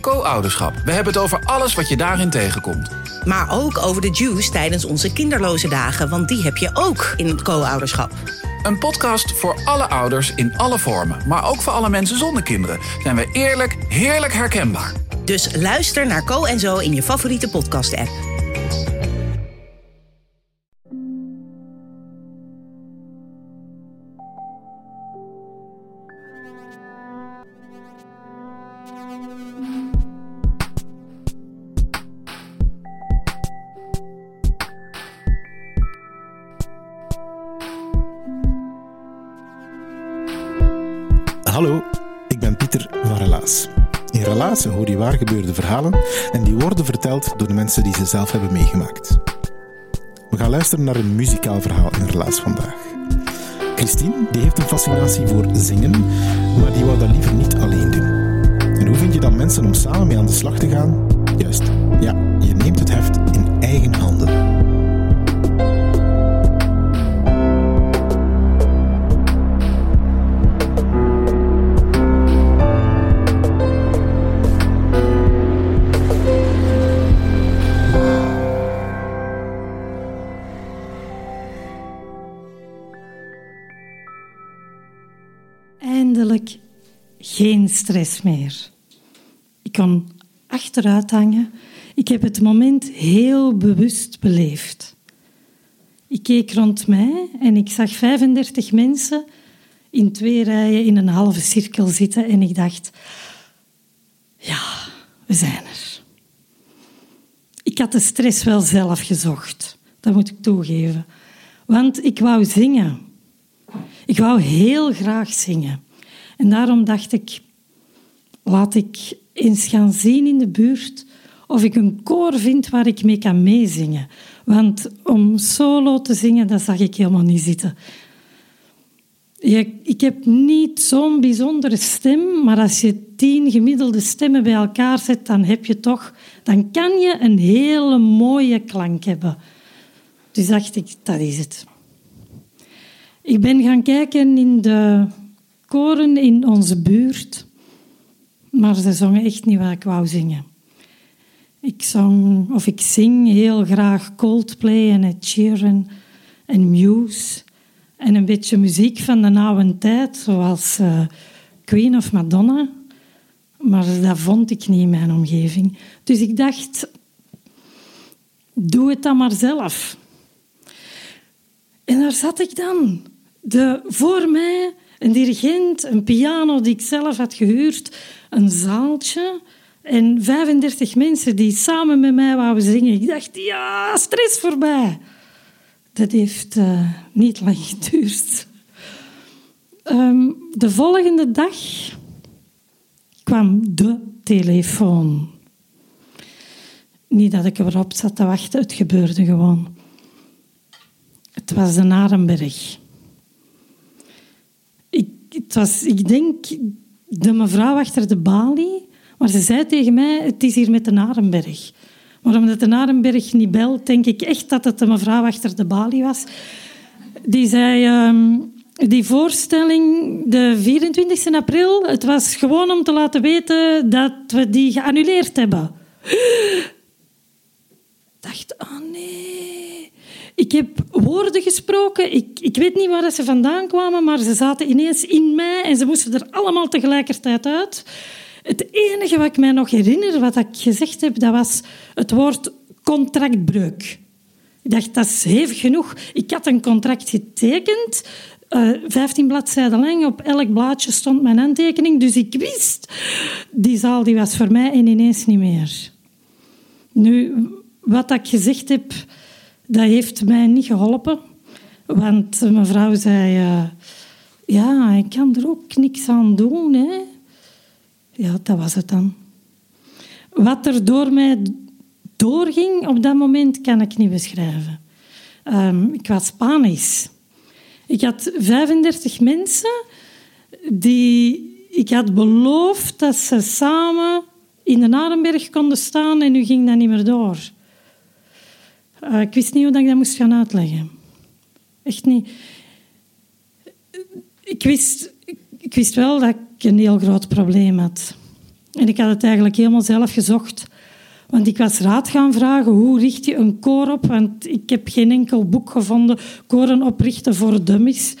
Co-ouderschap. We hebben het over alles wat je daarin tegenkomt. Maar ook over de juice tijdens onze kinderloze dagen, want die heb je ook in het co-ouderschap. Een podcast voor alle ouders in alle vormen, maar ook voor alle mensen zonder kinderen. Zijn we eerlijk, heerlijk herkenbaar. Dus luister naar Co en Zo in je favoriete podcast-app. Hoor je waar gebeurde verhalen en die worden verteld door de mensen die ze zelf hebben meegemaakt. We gaan luisteren naar een muzikaal verhaal in Relaas vandaag. Christine die heeft een fascinatie voor zingen, maar die wou dat liever niet alleen doen. En hoe vind je dan mensen om samen mee aan de slag te gaan? Juist, ja, je neemt het heft in eigen. Geen stress meer. Ik kon achteruit hangen. Ik heb het moment heel bewust beleefd. Ik keek rond mij en ik zag 35 mensen in twee rijen in een halve cirkel zitten en ik dacht, ja, we zijn er. Ik had de stress wel zelf gezocht, dat moet ik toegeven. Want ik wou zingen. Ik wou heel graag zingen. En daarom dacht ik, laat ik eens gaan zien in de buurt of ik een koor vind waar ik mee kan meezingen. Want om solo te zingen, dat zag ik helemaal niet zitten. Ik heb niet zo'n bijzondere stem, maar als je tien gemiddelde stemmen bij elkaar zet, dan heb je toch, dan kan je een hele mooie klank hebben. Dus dacht ik, dat is het. Ik ben gaan kijken in de koren in onze buurt, maar ze zongen echt niet wat ik wou zingen. Ik zong, of ik zing heel graag Coldplay en Ed Sheeran en Muse en een beetje muziek van de oude tijd, zoals uh, Queen of Madonna. Maar dat vond ik niet in mijn omgeving. Dus ik dacht, doe het dan maar zelf. En daar zat ik dan. De, voor mij een dirigent, een piano die ik zelf had gehuurd, een zaaltje en 35 mensen die samen met mij wouden zingen. Ik dacht, ja, stress voorbij. Dat heeft uh, niet lang geduurd. Um, de volgende dag kwam de telefoon. Niet dat ik erop zat te wachten, het gebeurde gewoon. Het was de Narenberg. Ik, denk, de mevrouw achter de balie, maar ze zei tegen mij, het is hier met de Narenberg. Maar omdat de Narenberg niet belt, denk ik echt dat het de mevrouw achter de balie was. Die zei, um, die voorstelling, de 24 april, het was gewoon om te laten weten dat we die geannuleerd hebben. Ik dacht, oh nee. Ik heb woorden gesproken. Ik, ik weet niet waar ze vandaan kwamen, maar ze zaten ineens in mij en ze moesten er allemaal tegelijkertijd uit. Het enige wat ik mij nog herinner, wat ik gezegd heb, dat was het woord contractbreuk. Ik dacht, dat is hevig genoeg. Ik had een contract getekend, eh, 15 bladzijden lang. Op elk blaadje stond mijn handtekening. Dus ik wist, die zaal die was voor mij en ineens niet meer. Nu, wat ik gezegd heb, dat heeft mij niet geholpen. Want mevrouw zei, uh, ja, ik kan er ook niks aan doen. Hè. Ja, dat was het dan. Wat er door mij doorging op dat moment, kan ik niet beschrijven. Ehm, ik was Spanisch. Ik had 35 mensen die ik had beloofd dat ze samen in de Narenberg konden staan en nu ging dat niet meer door. Uh, ik wist niet hoe ik dat moest gaan uitleggen. Echt niet. Ik wist, ik wist wel dat ik een heel groot probleem had. En ik had het eigenlijk helemaal zelf gezocht. Want ik was raad gaan vragen, hoe richt je een koor op? Want ik heb geen enkel boek gevonden, koren oprichten voor dummies.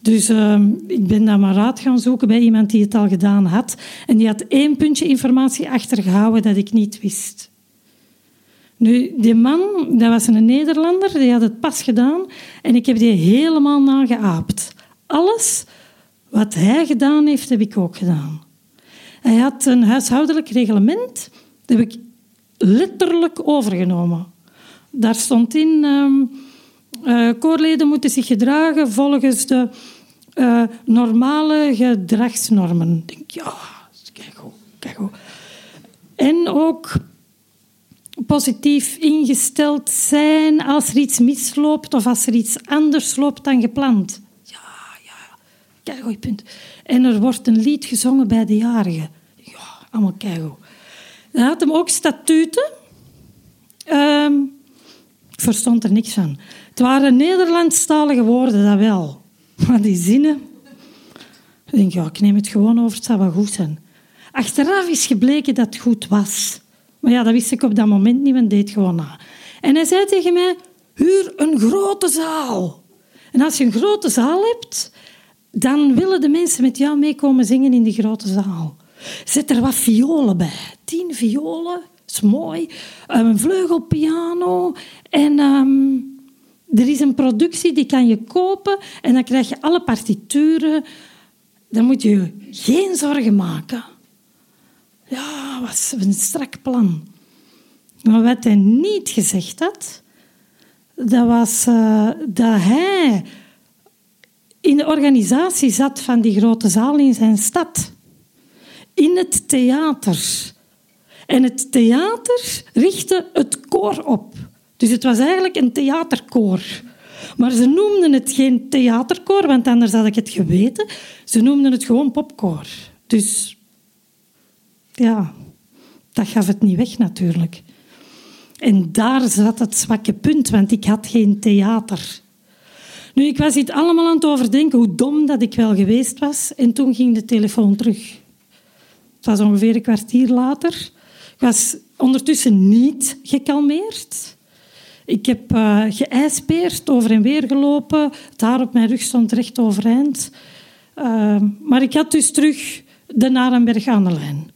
Dus uh, ik ben dan maar raad gaan zoeken bij iemand die het al gedaan had. En die had één puntje informatie achtergehouden dat ik niet wist. Nu, die man, dat was een Nederlander, die had het pas gedaan. En ik heb die helemaal nageaapt. Alles wat hij gedaan heeft, heb ik ook gedaan. Hij had een huishoudelijk reglement. Dat heb ik letterlijk overgenomen. Daar stond in... Uh, koorleden moeten zich gedragen volgens de uh, normale gedragsnormen. Ik denk, ja, kijk goed, kijk. En ook positief ingesteld zijn als er iets misloopt of als er iets anders loopt dan gepland. Ja, ja, kijk goed punt. En er wordt een lied gezongen bij de jarigen. Ja, allemaal keigoed. Dan had hem ook statuten. Ehm, ik verstond er niks van. Het waren Nederlandstalige woorden, dat wel. Maar die zinnen... Ik denk, ja, ik neem het gewoon over, het zou wel goed zijn. Achteraf is gebleken dat het goed was. Maar ja, dat wist ik op dat moment niet, want deed gewoon na. En hij zei tegen mij, huur een grote zaal. En als je een grote zaal hebt, dan willen de mensen met jou meekomen zingen in die grote zaal. Zet er wat violen bij. Tien violen, dat is mooi. Een vleugelpiano en... Ehm, er is een productie die kan je kopen en dan krijg je alle partituren. Dan moet je geen zorgen maken. Ja, was een strak plan. Maar wat hij niet gezegd had, dat was uh, dat hij in de organisatie zat van die grote zaal in zijn stad. In het theater. En het theater richtte het koor op. Dus het was eigenlijk een theaterkoor. Maar ze noemden het geen theaterkoor, want anders had ik het geweten. Ze noemden het gewoon popkoor. Dus ja, dat gaf het niet weg natuurlijk. En daar zat het zwakke punt, want ik had geen theater. Nu, ik was dit allemaal aan het overdenken, hoe dom dat ik wel geweest was. En toen ging de telefoon terug. Het was ongeveer een kwartier later. Ik was ondertussen niet gekalmeerd. Ik heb uh, geijspeerd, over en weer gelopen. Het haar op mijn rug stond recht overeind. Uh, maar ik had dus terug de Narenberg aan de lijn.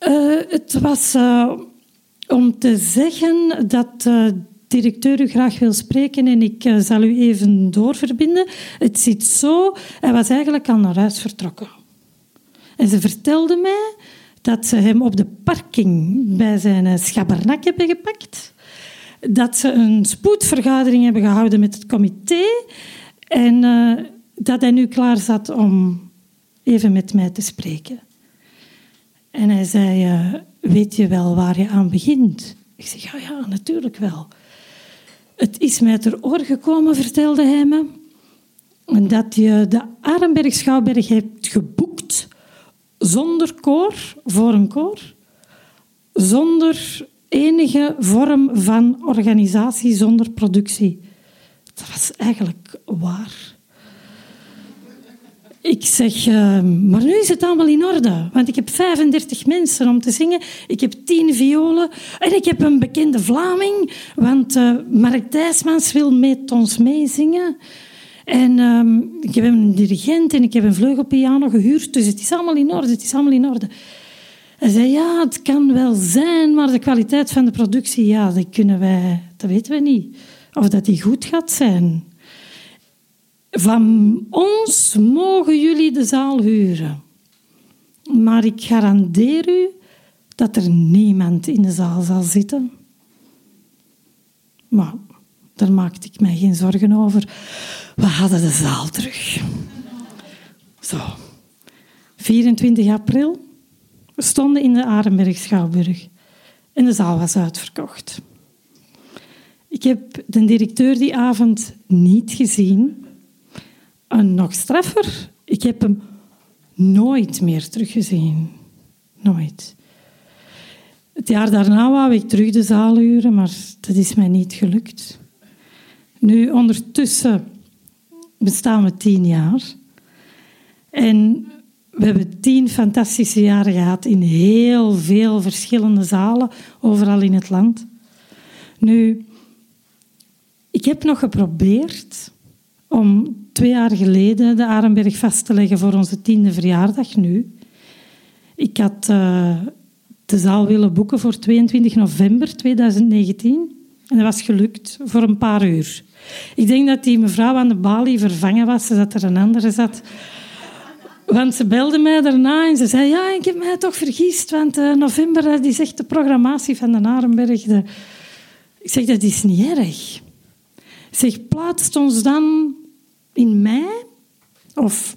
Uh, het was om te zeggen dat de directeur u graag wil spreken en ik zal u even doorverbinden. Het zit zo, hij was eigenlijk al naar huis vertrokken. En ze vertelde mij dat ze hem op de parking bij zijn schabbernak hebben gepakt dat ze een spoedvergadering hebben gehouden met het comité en dat hij nu klaar zat om even met mij te spreken. En hij zei, weet je wel waar je aan begint? Ik zeg, ja, ja, natuurlijk wel. Het is mij ter oor gekomen, vertelde hij me, dat je de Arenberg Schouwberg hebt geboekt zonder koor, voor een koor, zonder enige vorm van organisatie zonder productie. Dat was eigenlijk waar. Ik zeg, uh, maar nu is het allemaal in orde. Want ik heb 35 mensen om te zingen. Ik heb 10 violen. En ik heb een bekende Vlaming. Want uh, Mark Dijsmans wil met ons meezingen. En uh, ik heb een dirigent en ik heb een vleugelpiano gehuurd. Dus het is allemaal in orde. Het is allemaal in orde. Hij zei, ja, het kan wel zijn, maar de kwaliteit van de productie, ja, dat kunnen wij, dat weten we niet. Of dat die goed gaat zijn. Van ons mogen jullie de zaal huren. Maar ik garandeer u dat er niemand in de zaal zal zitten. Maar daar maakte ik mij geen zorgen over. We hadden de zaal terug. Zo. 24 april we stonden in de Arenberg Schouwburg. En de zaal was uitverkocht. Ik heb de directeur die avond niet gezien. En nog straffer, ik heb hem nooit meer teruggezien. Nooit. Het jaar daarna wou ik terug de zaal huren, maar dat is mij niet gelukt. Nu, ondertussen bestaan we tien jaar. En we hebben tien fantastische jaren gehad in heel veel verschillende zalen, overal in het land. Nu, ik heb nog geprobeerd om twee jaar geleden de Arenberg vast te leggen voor onze tiende verjaardag nu. Ik had uh, de zaal willen boeken voor 22 november 2019 en dat was gelukt voor een paar uur. Ik denk dat die mevrouw aan de balie vervangen was, dat er een andere zat. Want ze belde mij daarna en ze zei: Ja, ik heb mij toch vergist, want uh, november die zegt de programmatie van de Arenberg. De... Ik zeg: Dat is niet erg. Zeg, plaatst ons dan in mei of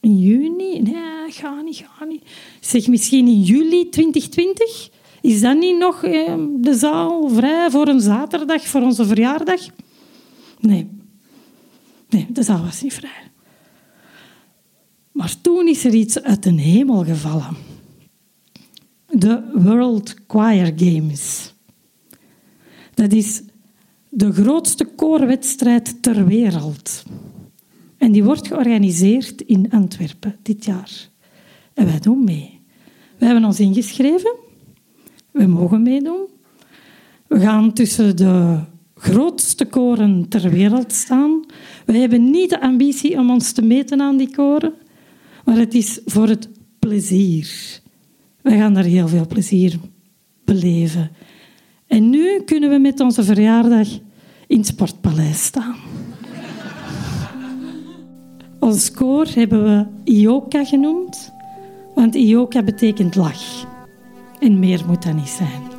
in juni? Nee, ga niet, ga niet. Zeg, misschien in juli 2020? Is dat niet nog eh, de zaal vrij voor een zaterdag, voor onze verjaardag? Nee. Nee, de zaal was niet vrij. Maar toen is er iets uit de hemel gevallen. De World Choir Games. Dat is de grootste koorwedstrijd ter wereld. En die wordt georganiseerd in Antwerpen dit jaar. En wij doen mee. We hebben ons ingeschreven. We mogen meedoen. We gaan tussen de grootste koren ter wereld staan. We hebben niet de ambitie om ons te meten aan die koren, maar het is voor het plezier. We gaan daar heel veel plezier beleven. En nu kunnen we met onze verjaardag in het Sportpaleis staan. Ons koor hebben we Ioka genoemd, want Ioka betekent lach. En meer moet dat niet zijn.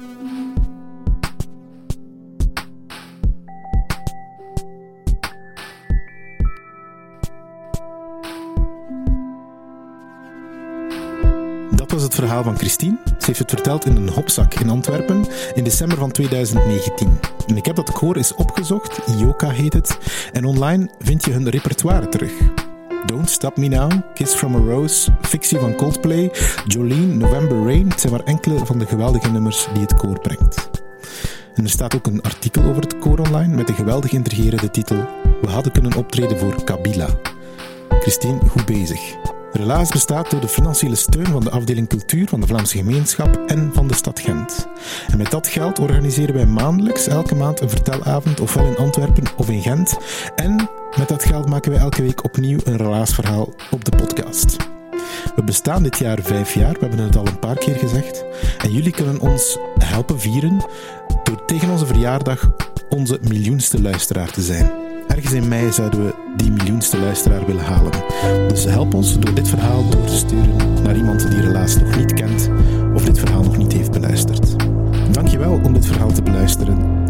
was het verhaal van Christine. Ze heeft het verteld in een hopzak in Antwerpen in december van 2019. En ik heb dat koor eens opgezocht, Ioka heet het, en online vind je hun repertoire terug. Don't Stop Me Now, Kiss From A Rose, Fictie van Coldplay, Jolene, November Rain, het zijn maar enkele van de geweldige nummers die het koor brengt. En er staat ook een artikel over het koor online met de geweldig intrigerende titel We hadden kunnen optreden voor Kabila. Christine, goed bezig. Relaas bestaat door de financiële steun van de afdeling cultuur van de Vlaamse gemeenschap en van de stad Gent. En met dat geld organiseren wij maandelijks elke maand een vertelavond, ofwel in Antwerpen of in Gent. En dat geld maken wij elke week opnieuw een relaasverhaal op de podcast. We bestaan dit jaar vijf jaar, we hebben het al een paar keer gezegd. En jullie kunnen ons helpen vieren door tegen onze verjaardag onze miljoenste luisteraar te zijn. Ergens in mei zouden we die miljoenste luisteraar willen halen. Dus help ons door dit verhaal door te sturen naar iemand die helaas nog niet kent of dit verhaal nog niet heeft beluisterd. Dankjewel om dit verhaal te beluisteren